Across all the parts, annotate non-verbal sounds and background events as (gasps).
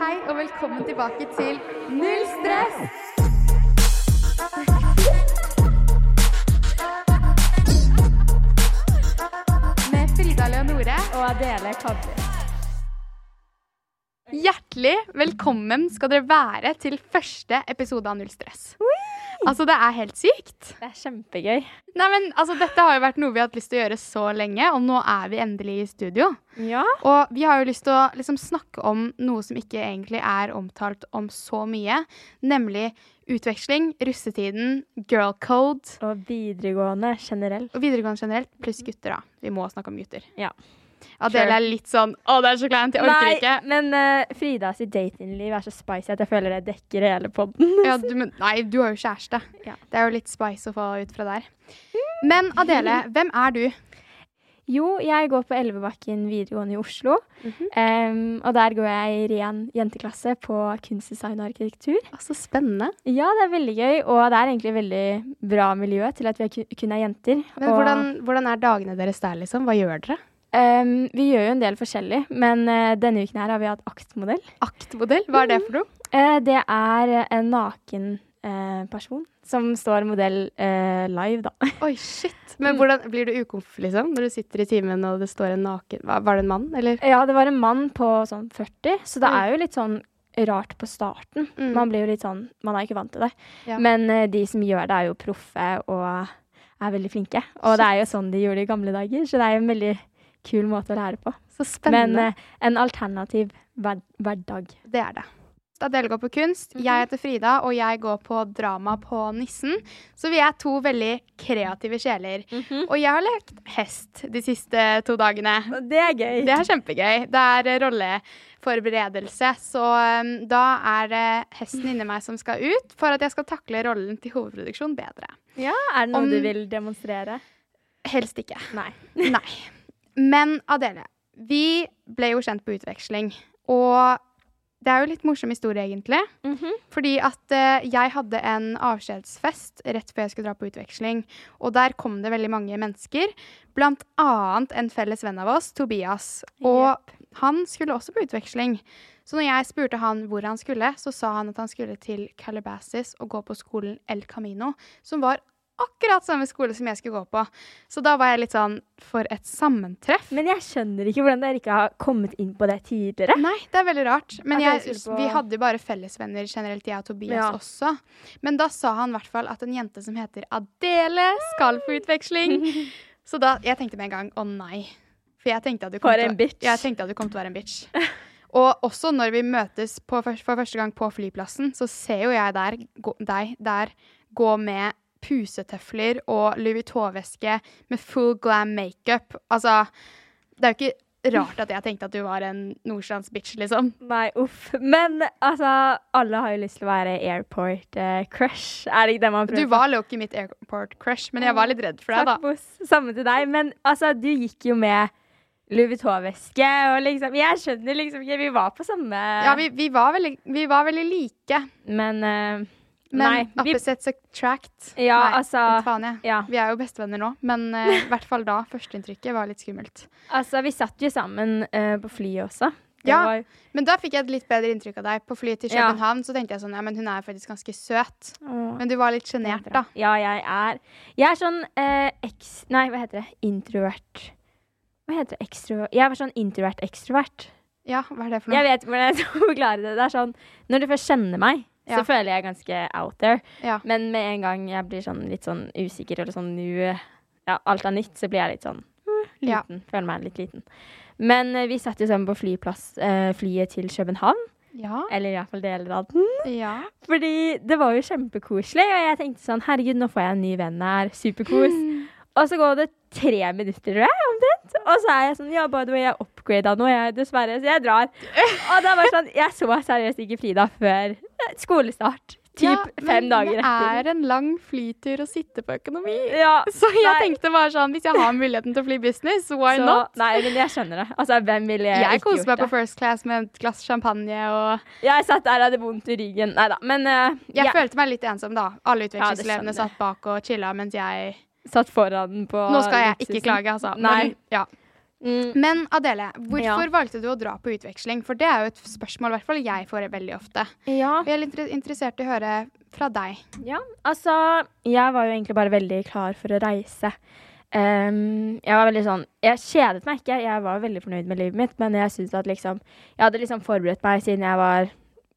Hei og velkommen tilbake til Null stress! Med Frida Leonore og Adele Kabri. Hjertelig velkommen skal dere være til første episode av Null stress. Altså, det er helt sykt. Det er kjempegøy. Nei, men altså, Dette har jo vært noe vi har hatt lyst til å gjøre så lenge, og nå er vi endelig i studio. Ja. Og vi har jo lyst til å liksom snakke om noe som ikke egentlig er omtalt om så mye, nemlig utveksling, russetiden, girl code Og videregående generelt. og videregående generelt, pluss gutter, da. Vi må snakke om gutter. Ja. Adele er litt sånn Å, det er så kleint, jeg orker Nei, ikke. men uh, Frida sitt datingliv er så spicy at jeg føler det dekker hele podden. (laughs) Ja, nei, du har jo kjæreste. Ja. Det er jo litt spice å få ut fra der. Men Adele, (laughs) hvem er du? Jo, jeg går på Elvebakken videregående i Oslo. Mm -hmm. um, og der går jeg i ren jenteklasse på kunstdesign og arkitektur. Altså, spennende. Ja, det er veldig gøy, og det er egentlig veldig bra miljø til at vi kun er jenter. Men og, hvordan, hvordan er dagene deres der, liksom? Hva gjør dere? Em, vi gjør jo en del forskjellig, men uh, denne uken her har vi hatt aktmodell. Aktmodell? Hva er det for noe? Uh, det er en naken uh, person som står modell live, da. (laughs) Oi, shit. Men hvordan blir du ukomf, liksom? Når du sitter i timen og det står en naken Var det en mann, eller? Ja, det var en mann på sånn 40, så det er jo litt sånn rart på starten. Mm. Man blir jo litt sånn Man er jo ikke vant til det. Ja. Men de som gjør det, er jo proffe og er veldig flinke. Og det er jo sånn de gjorde i gamle dager, så det er jo en veldig kul måte å lære på. Så Men spennende. eh, en alternativ hver hverdag. det er det. Adele går på kunst, Mhm. jeg heter Frida, og jeg går på drama på Nissen. Så vi er to veldig kreative sjeler. Mhm. Og jeg har lekt hest de siste to dagene. Det er gøy. Det er kjempegøy. Det er eh, rolleforberedelse. Så um, da er det hesten inni meg som skal ut, for at jeg skal takle rollen til hovedproduksjon bedre. Ja, er det noe Om- du vil demonstrere? Helst ikke. Nei. Nei. Men Adele, vi ble jo kjent på utveksling. Og det er jo litt morsom historie, egentlig. Mhm. Fordi at eh, jeg hadde en avskjedsfest rett før jeg skulle dra på utveksling. Og der kom det veldig mange mennesker. Blant annet en felles venn av oss, Tobias. Og han skulle også på utveksling. Så når jeg spurte han hvor han skulle, så sa han at han skulle til Calabasas og gå på skolen El Camino, som var akkurat samme skole som jeg skulle gå på. Så da var jeg litt sånn For et sammentreff. Men jeg skjønner ikke hvordan dere ikke har kommet inn på det tidligere. Nei, det er veldig rart. Men jeg, vi hadde jo bare fellesvenner generelt, jeg og Tobias Ja. også. Men da sa han i hvert fall at en jente som heter Adele, skal på utveksling. (laughs) Så da Jeg tenkte med en gang å nei. For jeg tenkte at du kom, til, at du kom til å være en bitch. Og også når vi møtes på, for første gang på flyplassen, så ser jo jeg der, gå, deg der gå med pusetøfler og Louis Vuitton-veske med full glam makeup. Altså, det er jo ikke rart at jeg tenkte at du var en nordstrands bitch, liksom. Nei, uff. Men altså, alle har jo lyst til å være airport eh. Er det ikke det man prøver på? var jo ikke mitt airport crush, men jeg var litt redd for deg, da. Takk, boss. Samme til deg. Men altså, du gikk jo med Louis Vuitton-veske, og liksom Jeg skjønner liksom ikke Vi var på samme Ja, vi, vi, var veldig, vi var veldig like, Men eh, men vi- attract. Ja, Nei, altså faen jeg. Ja. Vi er jo bestevenner nå, men eh, (laughs) i hvert fall da. Førsteinntrykket var litt skummelt. Altså, vi satt jo sammen uh, på flyet også. Det Ja. var- Men da fikk jeg et litt bedre inntrykk av deg. På flyet til Ja. København så tenkte jeg sånn Ja, men hun er faktisk ganske søt. Åh. Men du var litt sjenert, da. Ja, jeg er Jeg er sånn uh, eks... Nei, hva heter det? Introvert. Hva heter det? Ekstrovert? Jeg var sånn introvert-ekstrovert. Ja, hva er det for noe? Jeg vet hvordan jeg skal forklare det. Det er sånn Når du først kjenner meg, så føler jeg ganske out there. Men med en gang jeg blir sånn litt sånn usikker eller sånn nu Ja, alt er nytt, så blir jeg litt sånn liten. Føler meg litt liten. Men eh, vi satt jo sammen på flyplass, eh, flyet til København. Ja. Eller iallfall deler av den. ja. Fordi det var jo kjempekoselig, og jeg tenkte sånn herregud, nå får jeg en ny venn her. Superkos. Og så går det tre minutter, tror jeg, omtrent. Og så er jeg sånn Ja, by the way, jeg upgrada nå, jeg, dessverre, så jeg drar. Og det var sånn Jeg så seriøst ikke Frida før skolestart. Typ Ja, fem men dager Det er en lang flytur å sitte på økonomi. Ja, Så jeg nei, tenkte bare sånn, hvis jeg har muligheten til å fly business, why så, not? Nei, men jeg skjønner det. Altså, hvem ville Jeg ikke gjort det? Jeg koser meg på first class med et glass champagne og Jeg satt der og hadde vondt i ryggen. Nei da. Men uh, Jeg ja. følte meg litt ensom, da. Alle utvekslingselevene ja, satt bak og chilla mens jeg satt foran på Nå skal jeg ikke klage, altså. Nei. Men, ja. Mm, Men Adele, hvorfor Ja. valgte du å dra på utveksling? For det er jo et spørsmål hvert fall jeg får veldig ofte. ja. Vi er litt interessert i å høre fra deg. Ja, altså Jeg var jo egentlig bare veldig klar for å reise. Um, jeg var veldig sånn Jeg kjedet meg ikke, jeg var veldig fornøyd med livet mitt, men jeg syntes at liksom Jeg hadde liksom forberedt meg siden jeg var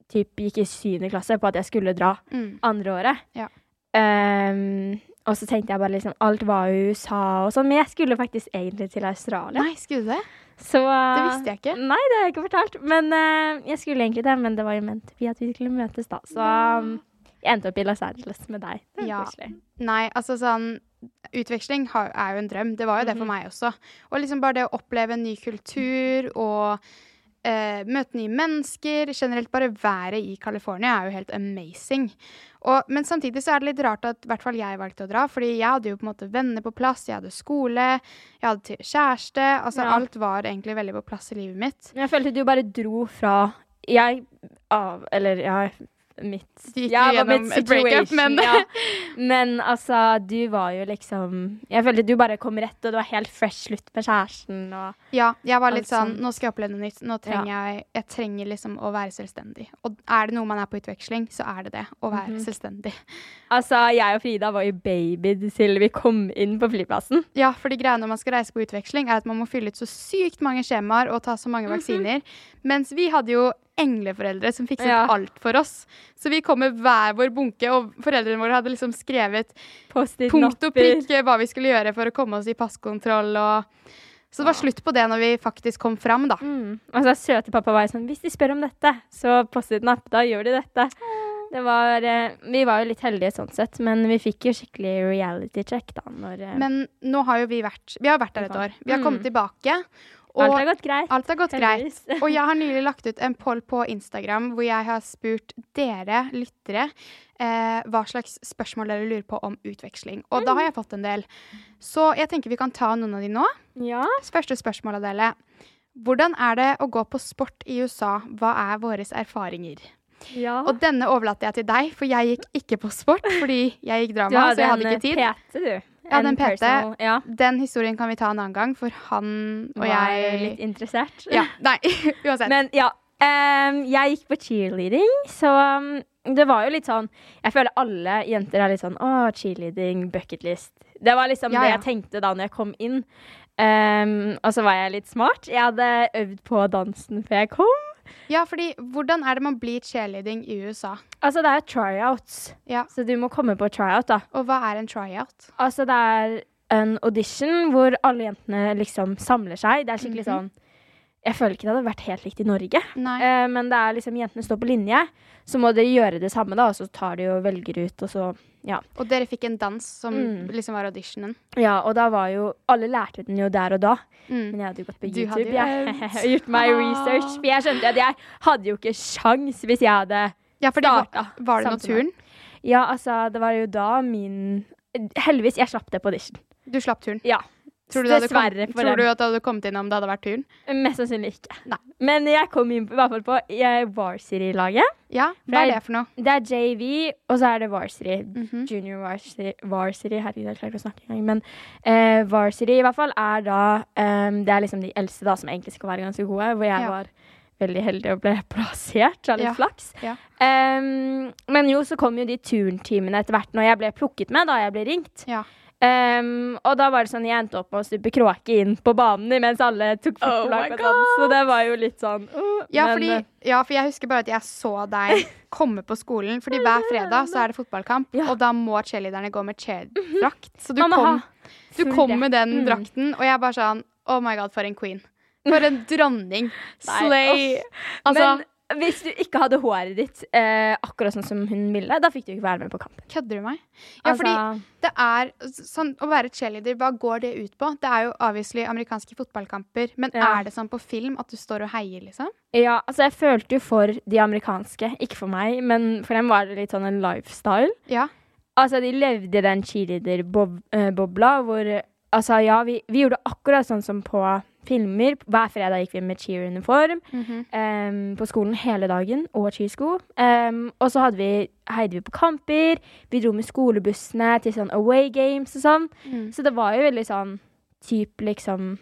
typ gikk i syvende klasse på at jeg skulle dra Mm. andre året. Ja. Ehm, og så tenkte jeg bare liksom Alt var i USA og sånn, men jeg skulle faktisk egentlig til Australia. Nei, skulle du det? Så Det visste jeg ikke. Nei, det har jeg ikke fortalt. Men uh, jeg skulle egentlig det, men det var jo ment vi at vi skulle møtes da. Så um, jeg endte opp i Los Angeles med deg. Det var Ja. koselig. Nei, altså sånn Utveksling har, er jo en drøm. Det var jo det for Mhm. meg også. Og liksom bare det å oppleve en ny kultur og eh, møte nye mennesker, generelt bare været i California er jo helt amazing. Og, men samtidig så er det litt rart at i hvert fall jeg valgte å dra, fordi jeg hadde jo på en måte venner på plass, jeg hadde skole, jeg hadde kjæreste. Altså Ja. alt var egentlig veldig på plass i livet mitt. Men jeg følte du bare dro fra Jeg av Eller ja, mitt Du gikk ja, gjennom et breakup, men ja. Men altså, du var jo liksom Jeg følte du bare kom rett, og det var helt fresh slutt med kjæresten og Ja, jeg var litt Altså- sånn Nå skal jeg oppleve noe nytt. Nå trenger jeg Jeg trenger liksom å være selvstendig. Og er det noe man er på utveksling, så er det det. Å være Mhm. selvstendig. Altså, jeg og Frida var jo baby til vi kom inn på flyplassen. Ja, for de greiene når man skal reise på utveksling, er at man må fylle ut så sykt mange skjemaer og ta så mange Mhm. vaksiner. Mens vi hadde jo engleforeldre som fikset Ja. alt for oss. Så vi kom med hver vår bunke, og foreldrene våre hadde liksom skrevet punkt og prikk hva vi skulle gjøre for å komme oss i passkontroll og Så det var slutt på det når vi faktisk kom fram, da. Mm. Og så søte pappa var sånn Hvis de spør om dette, så post-it-napp, da gjør de dette. Det var, eh, vi var jo litt heldige sånn sett, men vi fikk jo skikkelig reality check da. Når, eh, Men nå har jo vi vært Vi har vært der et år. Vi har kommet Mm. tilbake. Alt har gått greit. alt har gått greit. Og jeg har nylig lagt ut en poll på Instagram hvor jeg har spurt dere lyttere eh, hva slags spørsmål dere lurer på om utveksling. Og da har jeg fått en del. Så jeg tenker vi kan ta noen av de nå. Ja. Første spørsmål av dere. Hvordan er det å gå på sport i USA? Hva er våre erfaringer? ja. Og denne overlater jeg til deg, for jeg gikk ikke på sport fordi jeg gikk drama, så jeg hadde ikke tid. Pete, du. Jeg den PT. Ja. Den historien kan vi ta en annen gang, for han og var jeg litt interessert. Ja, nei, (laughs) uansett. Men ja. Um, jeg gikk på cheerleading, så um, det var jo litt sånn Jeg føler alle jenter er litt sånn Å, cheerleading, bucketlist. Det var liksom Ja, det jeg tenkte da når jeg kom inn. Um, og så var jeg litt smart. Jeg hadde øvd på dansen før jeg kom. Ja, fordi hvordan er det man blir cheerleading i USA? Altså, det er tryouts, Ja. så du må komme på tryout, da. Og hva er en tryout? Altså, det er en audition hvor alle jentene liksom samler seg. Det er skikkelig Mhm. sånn Jeg føler ikke det hadde vært helt likt i Norge. Eh, men det er liksom jentene står på linje, så må dere gjøre det samme, da, og så tar de og velger ut, og så Ja. Og dere fikk en dans som Mm. liksom var auditionen. ja og da var jo Alle lærte den jo der og da, Mm. men jeg hadde jo gått på Du YouTube. jo (laughs) Jeg har gjort meg Ah. research. For jeg skjønte at jeg hadde jo ikke sjans hvis jeg hadde Ja, for det var, starta. var det naturen? Ja, altså, det var jo da min Heldigvis, jeg slapp det på audition. Du slapp turen? Ja. Tror du, det Dessverre. kom, tror du at det hadde kommet inn om det hadde vært turn? Mest sannsynlig ikke. Nei. Men jeg kom inn på, i hvert fall på Varsity-laget. Ja, hva er det for noe? Det er JV, og så er det Varsity. Mhm. Junior Varsity, varsity Herregud, jeg klarer ikke å snakke engang. Men eh, Varsity i hvert fall er da um, Det er liksom de eldste da som egentlig skal være ganske gode, hvor jeg Ja. var veldig heldig og ble (laughs) plassert. Av litt Ja. flaks. Ja. Um, men jo, så kom jo de turntimene etter hvert når jeg ble plukket med, da jeg ble ringt. Ja. Ehm, og da var det sånn, jeg endte opp med å stupe kråke inn på banen mens alle tok Oh fotballag my sånn. Så det var jo litt sånn uh, Ja, men, fordi, eh, ja, for jeg husker bare at jeg så deg (laughs) komme på skolen. Fordi hver fredag så er det fotballkamp, Ja. og da må cheerleaderne gå med cheerdrakt. Så du kom, du kom med den Mm. drakten, og jeg bare sånn Oh my god, for en queen. For en dronning. Slay. Altså, Men hvis du ikke hadde håret ditt eh, akkurat sånn som hun ville, da fikk du ikke være med på kampen. kødder du meg? Ja, fordi Altså, det er sånn Å være cheerleader, hva går det ut på? Det er jo obviously amerikanske fotballkamper, men Ja. er det sånn på film at du står og heier, liksom? ja, altså jeg følte jo for de amerikanske, ikke for meg, men for dem var det litt sånn en lifestyle. Ja. Altså, de levde i den cheerleader-bobla hvor Altså, ja, vi, vi gjorde akkurat sånn som på filmer. Hver fredag gikk vi med cheer-uniform um, på skolen hele dagen, og cheersko. Um, og så vi, heide vi på kamper. Vi dro med skolebussene til sånn away games og sånn. Mm. Så det var jo veldig sånn typ liksom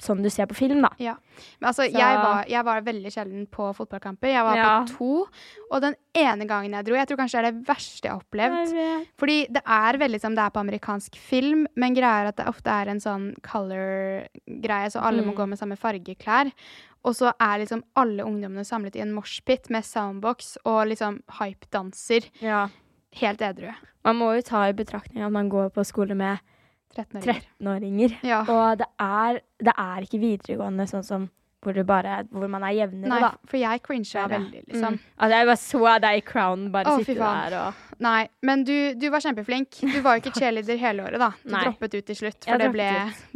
sånn du ser på film, da. Men altså, jeg, var, jeg var veldig sjelden på fotballkamper. Jeg var Ja. på to. Og den ene gangen jeg dro, jeg tror kanskje det er det verste jeg har opplevd. Fordi det er veldig som det er på amerikansk film, men greia er at det ofte er en sånn color-greie, så alle må Mm. gå med samme fargeklær. Og så er liksom alle ungdommene samlet i en moshpit med soundbox og liksom hype-danser. Ja. Helt edru. Man må jo ta i betraktning at man går på skole med 13-åringer. 13-åringer. Ja. Og det er, det er ikke videregående sånn som hvor, bare, hvor man er jevnere, Nei, da. for jeg crincha veldig, liksom. Mm. Altså, jeg bare så deg i Crown bare oh, sitte der og Nei, men du, du var kjempeflink. Du var jo ikke (laughs) cheerleader hele året, da. Du Nei. droppet ut til slutt, for det ble,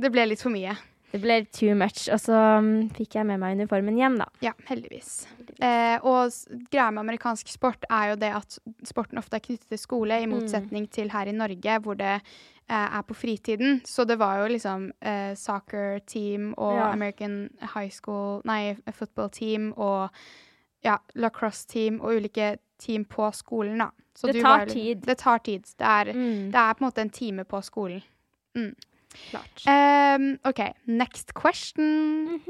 det ble litt for mye. Det ble too much. Og så um, fikk jeg med meg uniformen hjem, da. Ja, heldigvis. Eh, og greia med amerikansk sport er jo det at sporten ofte er knyttet til skole, i Mm. motsetning til her i Norge, hvor det er på fritiden. Så det var jo liksom eh, soccer team og Ja. American high school Nei, football team og ja, lacrosse team og ulike team på skolen, da. Så Det du tar var jo- tid. Det tar tid. Det er, Mm. det er på en måte en time på skolen. Klart. Um, OK, next question.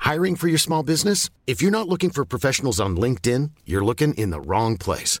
Hiring for your small business? If you're not looking for professionals on LinkedIn, you're looking in the wrong place.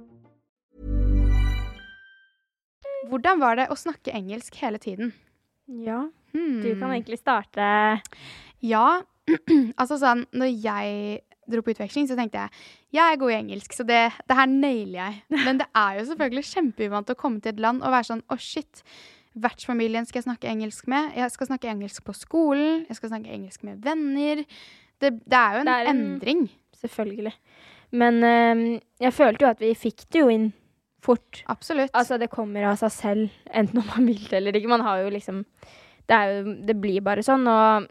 Hvordan var det å snakke engelsk hele tiden? Ja. Hmm. Du kan egentlig starte Ja. (clears throat) altså sånn, når jeg dro på utveksling, så tenkte jeg jeg er god i engelsk, så det, det her nailer jeg. Men det er jo selvfølgelig kjempeuvant å komme til et land og være sånn å, shit. Vertsfamilien skal jeg snakke engelsk med. Jeg skal snakke engelsk på skolen. Jeg skal snakke engelsk med venner. Det, det er jo en, er en- endring. Selvfølgelig. Men øh, jeg følte jo at vi fikk det jo inn fort. Absolutt. Altså, det kommer av seg selv, enten om man vil det eller ikke. Man har jo liksom Det, jo, det blir bare sånn, og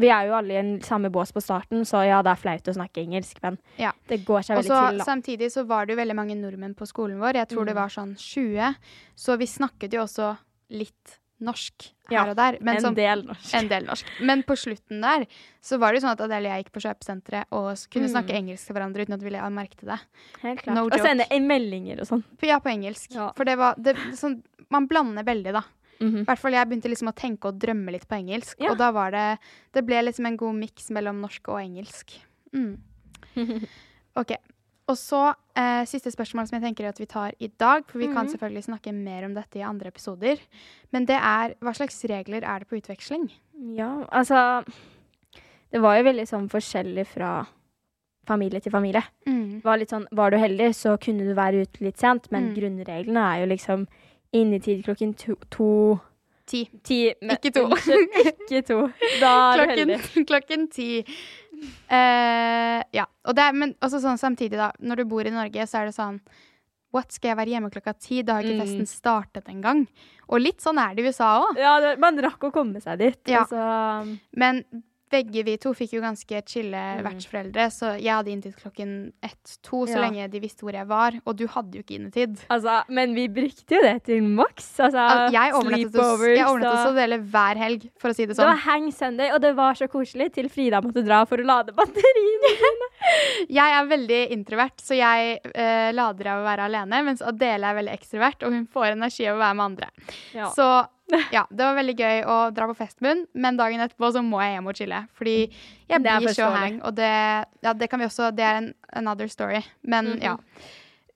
vi er jo alle i en samme bås på starten, så ja, det er flaut å snakke engelsk, men Ja. det går seg veldig Også, til, da. samtidig så var det jo veldig mange nordmenn på skolen vår. Jeg tror det Mm. var sånn 20. Så vi snakket jo også litt norsk her Ja, og der. Men en som- del norsk. en del norsk. Men på slutten der så var det jo sånn at Adele og jeg gikk på kjøpesenteret og kunne Mm. snakke engelsk til hverandre uten at vi la merke til det. Helt klart. no og sende meldinger og sånn. Ja, på engelsk. Ja. For det var det, sånn, Man blander veldig, da. Mhm. I hvert fall jeg begynte liksom å tenke og drømme litt på engelsk. Ja. Og da var det Det ble liksom en god miks mellom norsk og engelsk. Mm. (laughs) OK. Og så eh, siste spørsmål som jeg tenker at vi tar i dag, for vi kan Mhm. selvfølgelig snakke mer om dette i andre episoder. Men det er hva slags regler er det på utveksling? Ja, altså Det var jo veldig sånn forskjellig fra familie til familie. Mm. Var, sånn, var du heldig, så kunne du være ute litt sent, men Mm. grunnreglene er jo liksom innetid klokken to, to Ti. Ti. men- Ikke to. Ikke to. (laughs) Da er du heldig. (laughs) klokken ti. Eh, ja. Og det men også sånn samtidig, da. Når du bor i Norge, så er det sånn What, skal jeg være hjemme klokka ti? Da har ikke Mm. festen startet engang. Og litt sånn er det i USA òg. Ja, det, man rakk å komme seg dit. Ja. Altså, Men begge vi to fikk jo ganske chille Mm. vertsforeldre, så jeg hadde inntid klokken ett-to så Ja. lenge de visste hvor jeg var. Og du hadde jo ikke innetid. altså, men vi brukte jo det til maks. Altså, Al- Jeg sleepovers jeg overnattet hos Adele hver helg, for å si det sånn. Det var sånn. hang Sunday, og det var så koselig til Frida måtte dra for å lade batteriene. (laughs) Jeg er veldig introvert, så jeg eh, lader av å være alene, mens Adele er veldig ekstrovert, og hun får energi av å være med andre. Ja. Så ja, det var veldig gøy å dra på festmunn, men dagen etterpå så må jeg hjem og chille. Fordi jeg blir så hang, og det, ja, det kan vi også Det er en another story. Men Mhm. ja.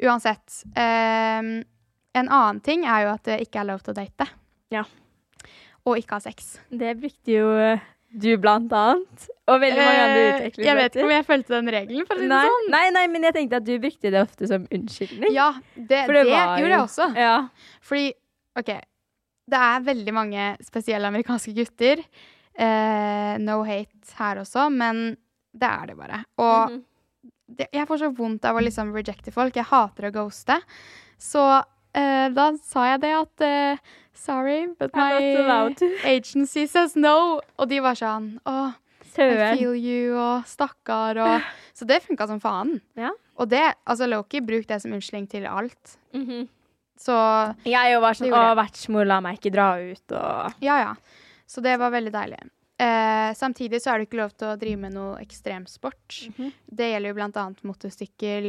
Uansett. Um, en annen ting er jo at det ikke er lov til å date. Ja. Og ikke ha sex. Det brukte jo du blant annet. Og veldig mange andre utviklingsmøter. jeg vet ikke om jeg fulgte den regelen, for å si det nei, sånn. nei, nei, men jeg tenkte at du brukte det ofte som unnskyldning. Ja, det, For det, det gjorde jeg også. Ja. Fordi, OK Det er veldig mange spesielle amerikanske gutter. Eh, no hate her også, men det er det bare. Og Mhm. det, jeg får så vondt av å liksom rejecte folk. Jeg hater å ghoste. Så eh, da sa jeg det at eh, Sorry, but my (laughs) agency says no. Og de var sånn Å, I feel you, og stakkar, og (sighs) Så det funka som faen. Ja. Og det, altså Loki, bruk det som unnskyldning til alt. Mhm. Så Jeg var sånn Å, vertsmor, la meg ikke dra ut, og Ja, ja. Så det var veldig deilig. Eh, samtidig så er det ikke lov til å drive med noe ekstremsport. Mhm. Det gjelder jo blant annet motorsykkel,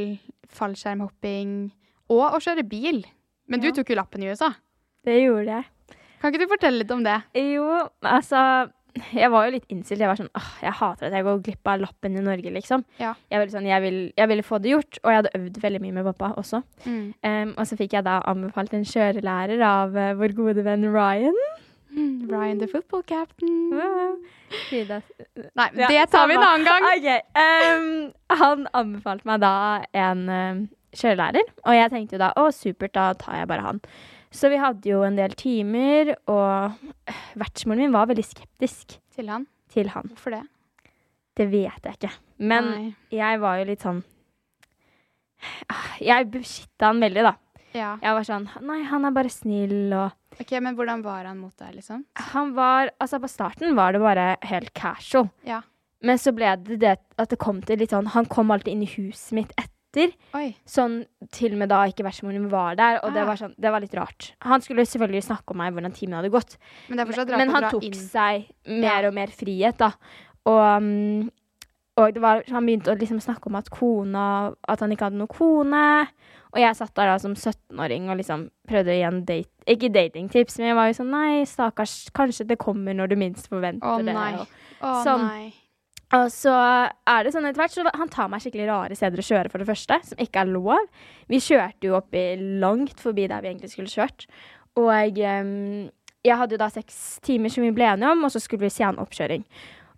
fallskjermhopping og å kjøre bil. Men du tok jo lappen i USA. Det gjorde jeg. Kan ikke du fortelle litt om det? Jo, altså Jeg var jo litt innstilt. Jeg var sånn åh, jeg hater at jeg går glipp av lappen i Norge, liksom. Ja. Jeg, ville sånn, jeg, vil, jeg ville få det gjort, og jeg hadde øvd veldig mye med pappa også. Mm. Um, og så fikk jeg da anbefalt en kjørelærer av uh, vår gode venn Ryan. Mm, Ryan the football captain. Wow. Frida Nei, Ja, det tar vi en annen gang. (laughs) Okay. Um, Han anbefalte meg da en uh, kjørelærer, og jeg tenkte jo da å supert, da tar jeg bare han. Så vi hadde jo en del timer, og vertsmoren min var veldig skeptisk Til han. til han. Hvorfor det? Det vet jeg ikke. Men Nei. jeg var jo litt sånn Jeg beskytta han veldig, da. Ja. Jeg var sånn Nei, han er bare snill, og OK, men hvordan var han mot deg, liksom? Han var Altså, på starten var det bare helt casual. Ja. Men så ble det det at det kom til litt sånn Han kom alltid inn i huset mitt etter. Oi. Sånn til og med da ikke vertsmoren min var der, og det Ah. var, sånn, det var litt rart. Han skulle selvfølgelig snakke om meg hvordan timen hadde gått, Men det men han tok inn. seg mer og mer frihet, da. Og, mm, og det var, han begynte å liksom snakke om at kona At han ikke hadde noen kone. Og jeg satt der da som 17-åring og liksom prøvde å gi en date Ikke datingtips, men jeg var jo sånn Nei, stakkars, kanskje det kommer når du minst forventer Å det. Og, Å sånn. nei. Og så er det sånn etter hvert, så han tar meg skikkelig rare steder å kjøre, for det første, som ikke er lov. Vi kjørte jo oppi langt forbi der vi egentlig skulle kjørt. Og em, jeg hadde jo da seks timer som vi ble enige om, og så skulle vi se en oppkjøring.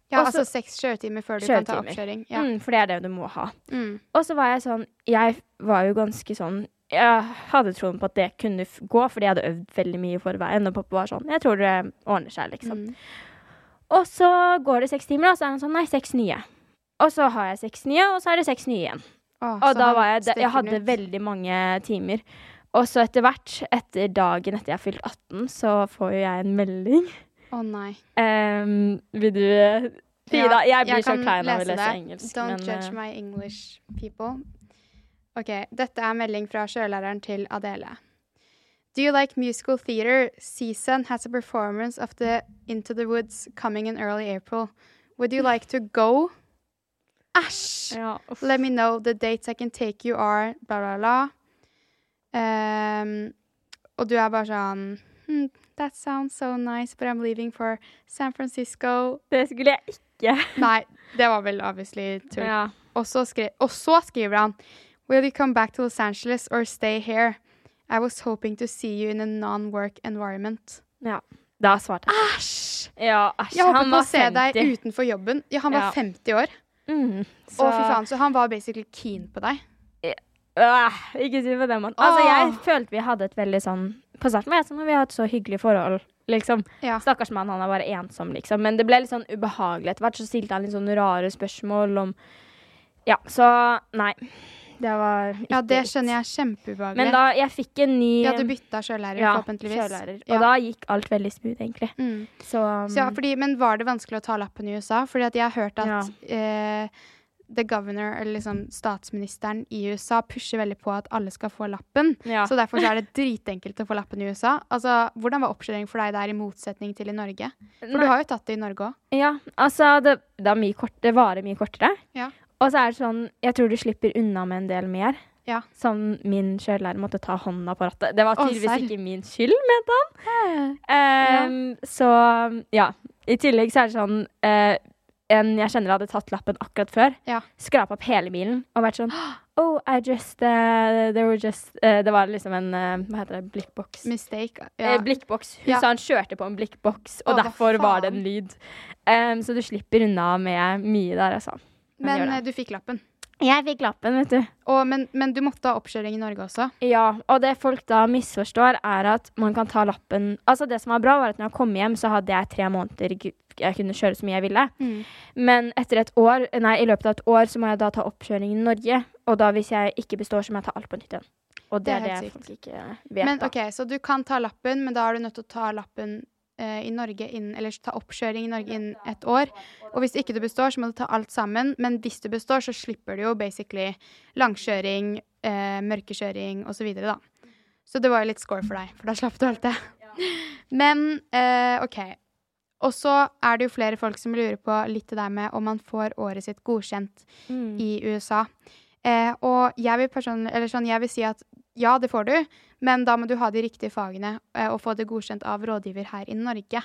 Ja, Også- altså seks kjøretimer før du kan ta oppkjøring. Ja. Mm, for det er det du må ha. Mm. Og så var jeg sånn Jeg var jo ganske sånn Jeg hadde troen på at det kunne gå, fordi jeg hadde øvd veldig mye i forveien. Og pappa var sånn Jeg tror det ordner seg, liksom. Mm. Og så går det seks timer, og så er han sånn Nei, seks nye. Og så har jeg seks nye, og så er det seks nye igjen. Åh, Og da var jeg Jeg hadde ut. veldig mange timer. Og så etter hvert, etter dagen etter jeg har fylt 18, så får jo jeg en melding. Å nei. Um, vil du Frida, jeg blir så klein av å lese det. engelsk, Don't men judge eh, my English people. OK, dette er melding fra sjølæreren til Adele. Do you like musical theater? Season has a performance of the Into the Woods coming in early April. Would you like to go? Æsj! ja. Let me know the dates I can take you are bla, bla, bla. Um, og du er bare sånn hmm, That sounds so nice, but I'm leaving for San Francisco. Det skulle jeg ikke. (laughs) Nei, det var vel obviously tull. Ja. Og, og så skriver han Will you come back to Los Angeles or stay here? I was hoping to see you in a non-work environment. ja. Da svarte jeg. Æsj! Ja, æsj. Jeg håper på å se deg utenfor jobben. Ja, han var Ja. 50 år. Mm, Å, fy faen. Så han var basically keen på deg. Øh, ikke si på den måten. Altså, jeg følte vi hadde et veldig sånn På starten var jeg sånn Vi har et så hyggelig forhold, liksom. Ja. Stakkars mann, han er bare ensom, liksom. Men det ble litt sånn ubehagelig etter hvert. Så stilte han litt sånn rare spørsmål om Ja, så nei. Det var ikke ja, det skjønner jeg kjempeubehagelig. Men da jeg fikk en ny ja, du bytta sjøllærer, ja, forhåpentligvis. kjørelærer. Og Ja. da gikk alt veldig smooth, egentlig. Mm. Så, um, Så ja, fordi, men var det vanskelig å ta lappen i USA? Fordi at jeg har hørt at eh, the governor, eller liksom statsministeren i USA, pusher veldig på at alle skal få lappen. ja. Så derfor så er det dritenkelt å få lappen i USA. Altså, Hvordan var oppkjøringen for deg der, i motsetning til i Norge? For Nei. du har jo tatt det i Norge òg. Ja, altså det, det, er mye kort, det varer mye kortere. Ja. Og så er det sånn, jeg tror du slipper unna med en del mer. Ja. Sånn min kjørelærer måtte ta hånda på rattet. Det var tydeligvis ikke min skyld, mente han. Ehm, Så ja. I tillegg så er det sånn uh, En jeg kjenner hadde tatt lappen akkurat før. Ja. Skrapa opp hele bilen og vært sånn (gasps) Oh, I just uh, There were just uh, Det var liksom en Hva heter det? Blikkboks. Mistake. Ja. blikkboks. Hun Ja. sa han kjørte på en blikkboks, og Å, derfor var det en lyd. Um, så du slipper unna med mye der, altså. Men eh, det. du fikk lappen. Jeg fikk lappen, vet du. Og, men, men du måtte ha oppkjøring i Norge også. Ja, og det folk da misforstår, er at man kan ta lappen Altså, det som var bra, var at når jeg kom hjem, så hadde jeg tre måneder jeg kunne kjøre så mye jeg ville. Mm. Men etter et år, nei, i løpet av et år så må jeg da ta oppkjøring i Norge. Og da hvis jeg ikke består, så må jeg ta alt på nytt igjen. Og det, Det er det sykt. folk ikke vet. Men da. OK, så du kan ta lappen, men da er du nødt til å ta lappen eh, i Norge innen Eller ta oppkjøring i Norge innen et år. Og hvis ikke du består, så må du ta alt sammen. Men hvis du består, så slipper du jo basically langkjøring, eh, mørkekjøring osv., da. Så det var jo litt score for deg, for da slapp du alt det. Men eh, OK. Og så er det jo flere folk som lurer på litt det der med om man får året sitt godkjent Mm. i USA. Eh, og jeg vil, eller sånn, jeg vil si at ja, det får du, men da må du ha de riktige fagene eh, og få det godkjent av rådgiver her i Norge.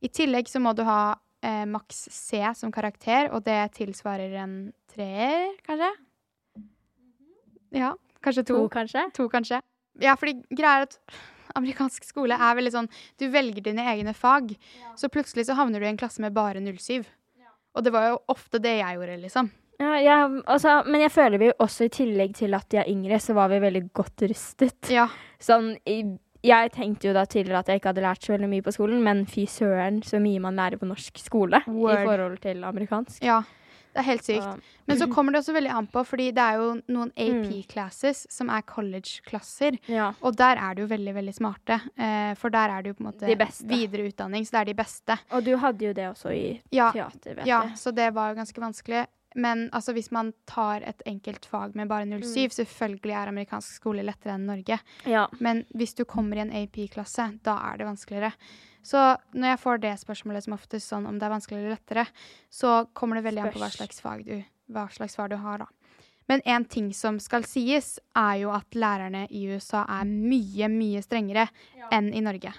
I tillegg så må du ha eh, maks C som karakter, og det tilsvarer en treer, kanskje? Ja, kanskje to. To, kanskje? To, kanskje. Ja, fordi greia er at amerikansk skole er veldig sånn Du velger dine egne fag, så plutselig så havner du i en klasse med bare 07. Og det var jo ofte det jeg gjorde, liksom. Ja, jeg- altså, men jeg føler vi også i tillegg til at de er yngre, så var vi veldig godt rustet. Ja. Sånn, jeg tenkte jo da tidligere at jeg ikke hadde lært så veldig mye på skolen, men fy søren så mye man lærer på norsk skole Word. i forhold til amerikansk. Ja, det er helt sykt. Så- Men så kommer det også veldig an på, fordi det er jo noen Mm. AP-classes som er college-klasser. ja. Og der er du jo veldig, veldig smarte. Eh, for der er det jo på en måte videre utdanning, så det er de beste. Og du hadde jo det også i Ja, teater, vet ja jeg. så det var jo ganske vanskelig. Men altså, hvis man tar et enkelt fag med bare 07, Mm. selvfølgelig er amerikansk skole lettere enn Norge. Ja. Men hvis du kommer i en AP-klasse, da er det vanskeligere. Så når jeg får det spørsmålet som oftest sånn om det er vanskeligere eller lettere, så kommer det veldig an på hva slags fag du, hva slags fag du har, da. Men en ting som skal sies, er jo at lærerne i USA er mye, mye strengere enn i Norge.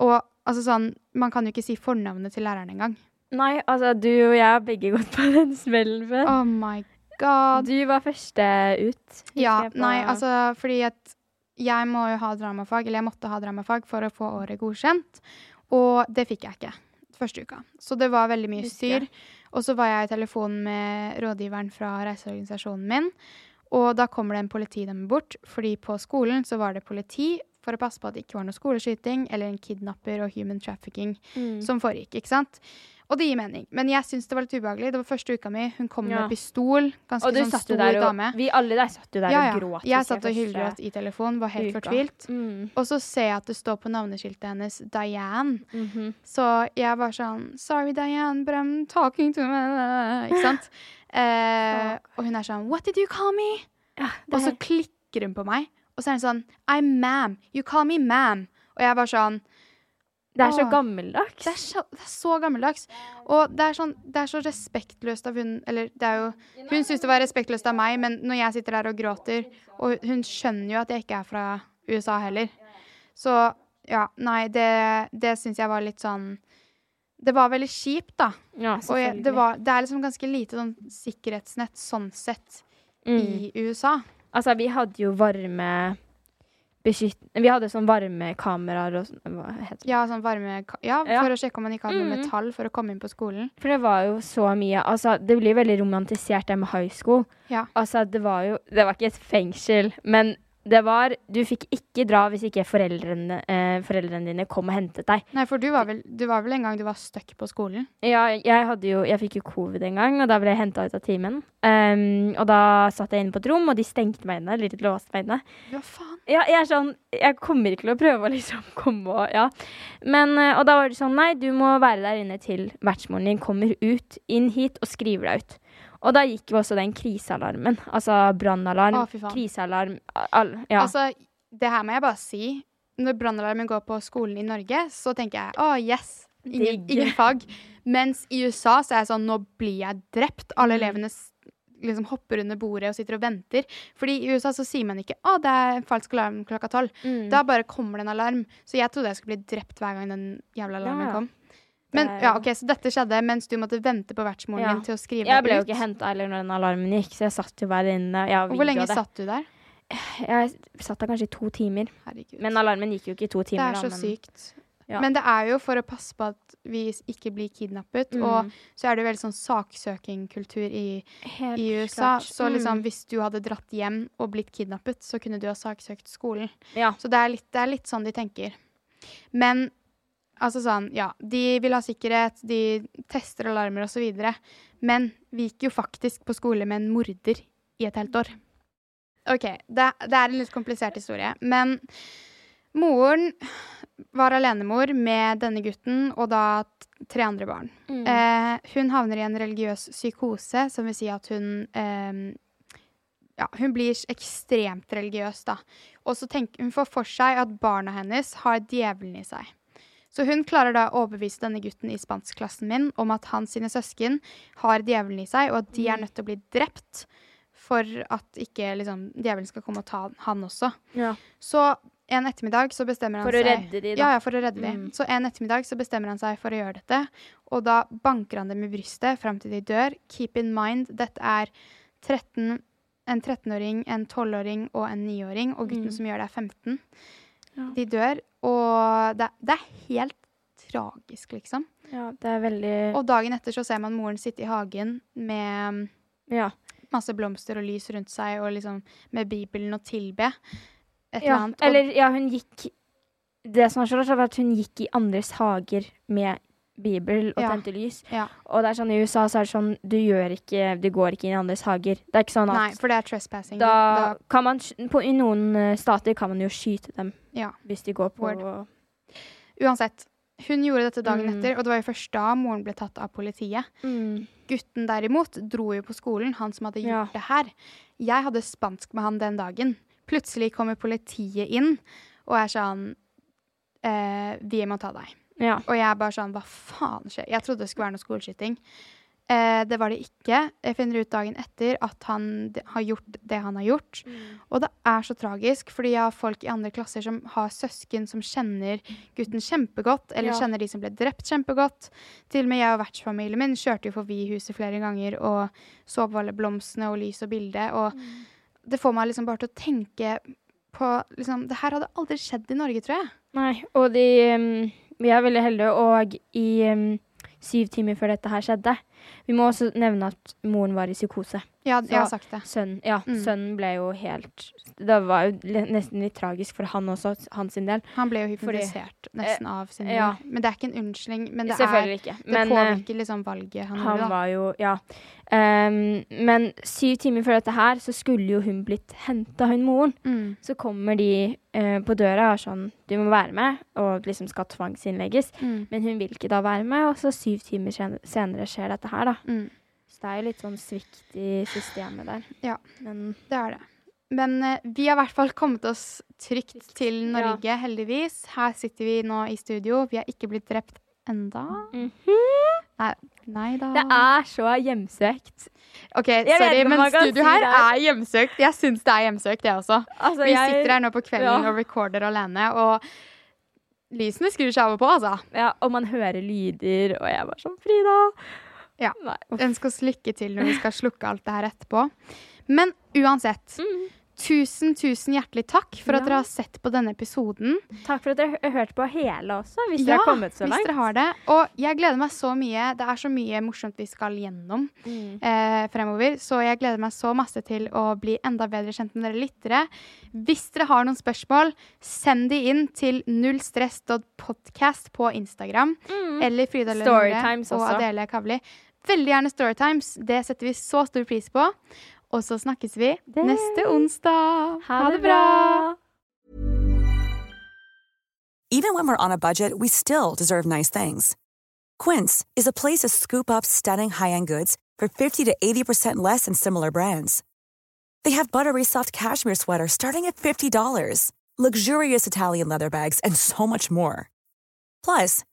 Og altså sånn, man kan jo ikke si fornavnet til læreren engang. Nei, altså du og jeg har begge gått på den smellen før. Oh my god. Du var første ut. Ja, nei, altså fordi at jeg må jo ha dramafag, eller jeg måtte ha dramafag for å få året godkjent. Og det fikk jeg ikke første uka. Så det var veldig mye styr. Og så var jeg i telefonen med rådgiveren fra reiseorganisasjonen min. Og da kommer det en politidame bort, fordi på skolen så var det politi for å passe på at det ikke var noe skoleskyting eller en kidnapper og human trafficking Mm. som foregikk, ikke sant? Og det gir mening. Men jeg syns det var litt ubehagelig. Det var første uka mi. Hun kom Ja. med pistol. Ganske Og du sånn satt stor der og dame. Vi alle der satt jo der Ja, ja. og gråt. Jeg satt og hylgråt i telefonen, var helt uka. fortvilt. Mm. Og så ser jeg at det står på navneskiltet hennes Diane. Mhm. Så jeg var sånn Sorry, Diane, but I'm talking to me. Ikke sant? (laughs) Eh, og hun er sånn What did you call me? Og så klikker hun på meg. Og så er hun sånn I'm ma'am. You call me ma'am. Og jeg var sånn Det er så gammeldags. Det er så, det er så gammeldags. Og det er, sånn, det er så respektløst av hun Eller det er jo Hun syns det var respektløst av meg, men når jeg sitter der og gråter Og hun skjønner jo at jeg ikke er fra USA heller. Så ja, nei, det, det syns jeg var litt sånn Det var veldig kjipt, da. Ja, Og jeg, det, var, det er liksom ganske lite sånn sikkerhetsnett sånn sett mm. i USA. Altså, vi hadde jo varme beskytt... Vi hadde sånn varmekameraer og sånn Hva heter det? Ja, sånn varme Ja, Ja. for å sjekke om man ikke hadde noe Mhm. metall for å komme inn på skolen. For det var jo så mye Altså, det blir veldig romantisert det med high school. Ja. Altså, det var jo Det var ikke et fengsel, men det var Du fikk ikke dra hvis ikke foreldrene, eh, foreldrene dine kom og hentet deg. Nei, for du var vel, du var vel en gang du var stuck på skolen? Ja, jeg, hadde jo, jeg fikk jo covid en gang, og da ble jeg henta ut av timen. Um, og da satt jeg inne på et rom, og de stengte meg inne. Eller de låste meg inne. Hva faen? Ja, jeg er sånn Jeg kommer ikke til å prøve å liksom (laughs) komme og Ja. Men, eh, og da var det sånn Nei, du må være der inne til vertsmoren din kommer ut, inn hit og skriver deg ut. Og da gikk jo også den krisealarmen. Altså brannalarm, krisealarm all, Ja. Altså, det her må jeg bare si. Når brannalarmen går på skolen i Norge, så tenker jeg å, yes. Ingen, ingen fag. Mens i USA så er jeg sånn nå blir jeg drept. Alle Mm. elevene liksom hopper under bordet og sitter og venter. Fordi i USA så sier man ikke å, det er en falsk alarm klokka tolv. Mm. Da bare kommer det en alarm. Så jeg trodde jeg skulle bli drept hver gang den jævla alarmen ja. kom. Men er ja, ok, Så dette skjedde mens du måtte vente på vertsmoren Ja. din til å skrive Jeg ble jo ikke henta heller når den alarmen gikk, så jeg satt jo bare inne. Ja, Og Hvor lenge det. satt du der? Jeg satt der kanskje i to timer. Herregud. Men alarmen gikk jo ikke i to det er så da, men- sykt. Ja. Men det er jo for å passe på at vi ikke blir kidnappet. Mm. Og så er det jo veldig sånn saksøkingkultur i, i USA. klart. Så liksom Mm. hvis du hadde dratt hjem og blitt kidnappet, så kunne du ha saksøkt skolen. Ja. Så det er litt, det er litt sånn de tenker. Men altså sånn, ja. De vil ha sikkerhet, de tester alarmer osv. Men vi gikk jo faktisk på skole med en morder i et helt år. OK, det, det er en litt komplisert historie. Men moren var alenemor med denne gutten og da tre andre barn. Mm. Eh, hun havner i en religiøs psykose, som vil si at hun eh, ja, hun blir ekstremt religiøs, da. Og så tenker hun får for seg at barna hennes har djevelen i seg. Så hun klarer da å overbevise denne gutten i spanskklassen min om at han sine søsken har djevelen i seg, og at de er nødt til å bli drept for at ikke liksom, djevelen skal komme og ta han også. Ja. Så en ettermiddag så bestemmer han For å seg redde de, da. Ja, ja, for å redde de. Mm. Så en ettermiddag så bestemmer han seg for å gjøre dette, og da banker han dem i brystet fram til de dør. Keep in mind, dette er 13, en 13-åring, en 12-åring og en 9-åring, og gutten Mm. som gjør det, er 15. Ja. De dør, og det, det er helt tragisk, liksom. ja, det er veldig Og dagen etter så ser man moren sitte i hagen med Ja. masse blomster og lys rundt seg, og liksom med Bibelen og tilbe. Et eller annet. Eller, ja, hun gikk Det som var så rart, var at hun gikk i andres hager med bibel og Ja. tente lys. ja. Og det er sånn i USA så er det sånn Du gjør ikke Du går ikke inn i andres hager. Det er ikke sånn at Nei, for det er trespassing. da kan man på, I noen eh, stater kan man jo skyte dem ja. hvis de går på Word. Uansett. Hun gjorde dette dagen Mm. etter, og det var jo først da moren ble tatt av politiet. Mm. Gutten derimot dro jo på skolen, han som hadde gjort det her. Jeg hadde spansk med han den dagen. Plutselig kommer politiet inn og er sånn eh, Vi må ta deg. Ja. Og jeg er bare sånn Hva faen skjer? Jeg trodde det skulle være noe skoleskyting. Eh, det var det ikke. Jeg finner ut dagen etter at han har gjort det han har gjort. Og det er så tragisk, fordi jeg har folk i andre klasser som har søsken som kjenner gutten kjempegodt, eller Ja. kjenner de som ble drept kjempegodt. Til og med jeg og vertsfamilien min kjørte jo forbi huset flere ganger og så på alle blomstene og lys og bilde. Og det får meg liksom bare til å tenke på liksom, Det her hadde aldri skjedd i Norge, tror jeg. Nei, og de um, Vi er veldig heldige, og i um, syv timer før dette her skjedde Vi må også nevne at moren var i psykose. Ja, jeg har sagt det. Sønnen, ja, Mm. sønnen ble jo helt Det var jo nesten litt tragisk for han også, hans del. Han ble jo hypnotisert nesten av sin mor. ja. Men det er ikke en unnskyldning. Men det, er, ikke. Men det påvirker liksom valget han, han gjorde. var jo Ja. Um, men syv timer før dette her, så skulle jo hun blitt henta, hun moren. Mm. Så kommer de uh, på døra og er sånn Du må være med, og liksom skal tvangsinnlegges. Mm. Men hun vil ikke da være med, og så syv timer senere skjer dette her, da. Mm. Så det er jo litt sånn svikt i systemet der. Ja. Men Det er det. Men eh, vi har i hvert fall kommet oss trygt til Ja. Norge, heldigvis. Her sitter vi nå i studio. Vi har ikke blitt drept enda. Nei, nei da. det er så hjemsøkt. OK, sorry, men studio her er hjemsøkt. Jeg syns det er hjemsøkt, jeg også. Altså, Vi jeg- sitter her nå på kvelden ja. og recorder alene, og lysene skrur seg av og på, altså. Ja, og man hører lyder, og jeg var sånn Frida! Ja. Nei. Ønsk oss lykke til når vi skal slukke alt det her etterpå. Men uansett, Mm. tusen, tusen hjertelig takk for at Ja. dere har sett på denne episoden. Takk for at dere har hørt på hele også, hvis dere har kommet så langt. hvis dere har det. Og jeg gleder meg så mye. Det er så mye morsomt vi skal gjennom Mm. eh, fremover. Så jeg gleder meg så masse til å bli enda bedre kjent med dere lyttere. Hvis dere har noen spørsmål, send de inn til nullstress.podcast på Instagram. Eller Frida Lønne og. Adele Kavli. Veldig gjerne Storytimes. Det setter vi så stor pris på. Og så snakkes vi Det- neste onsdag. Ha det bra! Even when we're on a budget, we still deserve nice things. Quince is a place to scoop up stunning high-end goods for 50 to 80% less than similar brands. They have buttery soft cashmere sweaters starting at $50, luxurious Italian leather bags, and so much more. Plus,